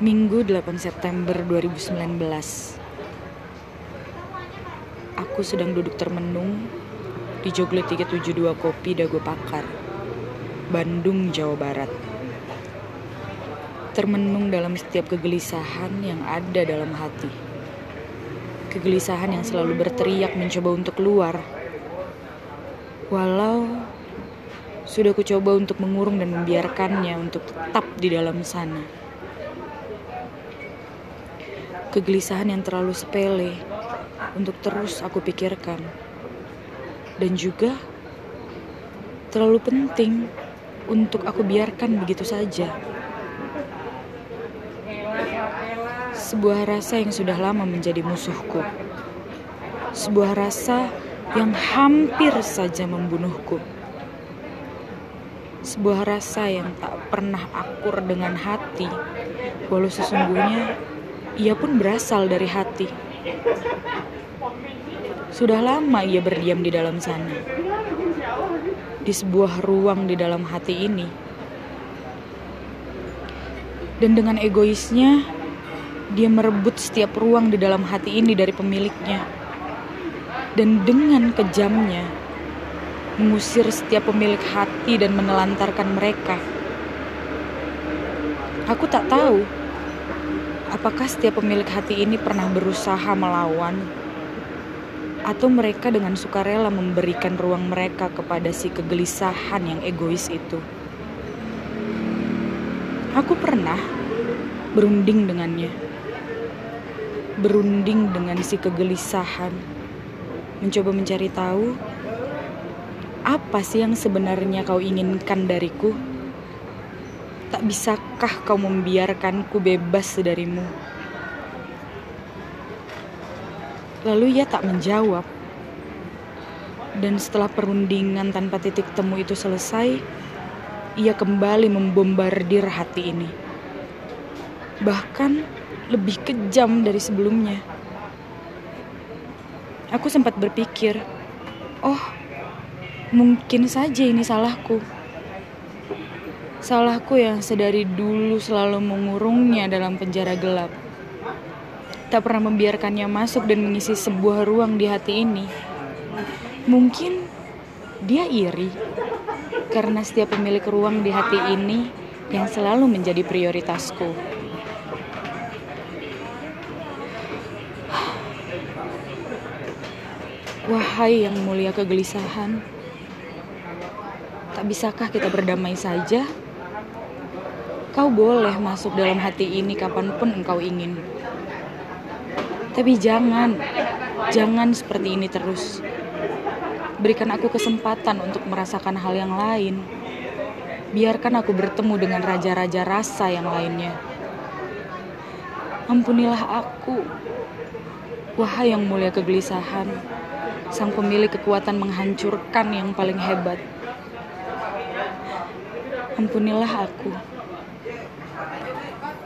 Minggu 8 September 2019 Aku sedang duduk termenung di Joglo 372 Kopi Dago Pakar, Bandung, Jawa Barat. Termenung dalam setiap kegelisahan yang ada dalam hati. Kegelisahan yang selalu berteriak mencoba untuk keluar. Walau sudah ku coba untuk mengurung dan membiarkannya untuk tetap di dalam sana. Kegelisahan yang terlalu sepele untuk terus aku pikirkan. Dan juga terlalu penting untuk aku biarkan begitu saja. Sebuah rasa yang sudah lama menjadi musuhku. Sebuah rasa yang hampir saja membunuhku. Sebuah rasa yang tak pernah akur dengan hati, walau sesungguhnya ia pun berasal dari hati. Sudah lama ia berdiam di dalam sana, di sebuah ruang di dalam hati ini, dan dengan egoisnya dia merebut setiap ruang di dalam hati ini dari pemiliknya, dan dengan kejamnya mengusir setiap pemilik hati dan menelantarkan mereka. Aku tak tahu apakah setiap pemilik hati ini pernah berusaha melawan, atau mereka dengan sukarela memberikan ruang mereka kepada si kegelisahan yang egois itu. Aku pernah berunding dengannya, berunding dengan si kegelisahan, mencoba mencari tahu apa sih yang sebenarnya kau inginkan dariku. Tak bisakah kau membiarkanku bebas darimu? Lalu ia tak menjawab. Dan setelah perundingan tanpa titik temu itu selesai, ia kembali membombardir hati ini. Bahkan lebih kejam dari sebelumnya. Aku sempat berpikir, oh, mungkin saja ini salahku. Salahku yang sedari dulu selalu mengurungnya dalam penjara gelap. Tak pernah membiarkannya masuk dan mengisi sebuah ruang di hati ini. Mungkin dia iri karena setiap pemilik ruang di hati ini yang selalu menjadi prioritasku. Wahai yang mulia kegelisahan, tak bisakah kita berdamai saja? Kau boleh masuk dalam hati ini kapan pun engkau ingin. Tapi jangan, jangan seperti ini terus. Berikan aku kesempatan untuk merasakan hal yang lain. Biarkan aku bertemu dengan raja-raja rasa yang lainnya. Ampunilah aku, wahai yang mulia kegelisahan, sang pemilik kekuatan menghancurkan yang paling hebat. Ampunilah aku.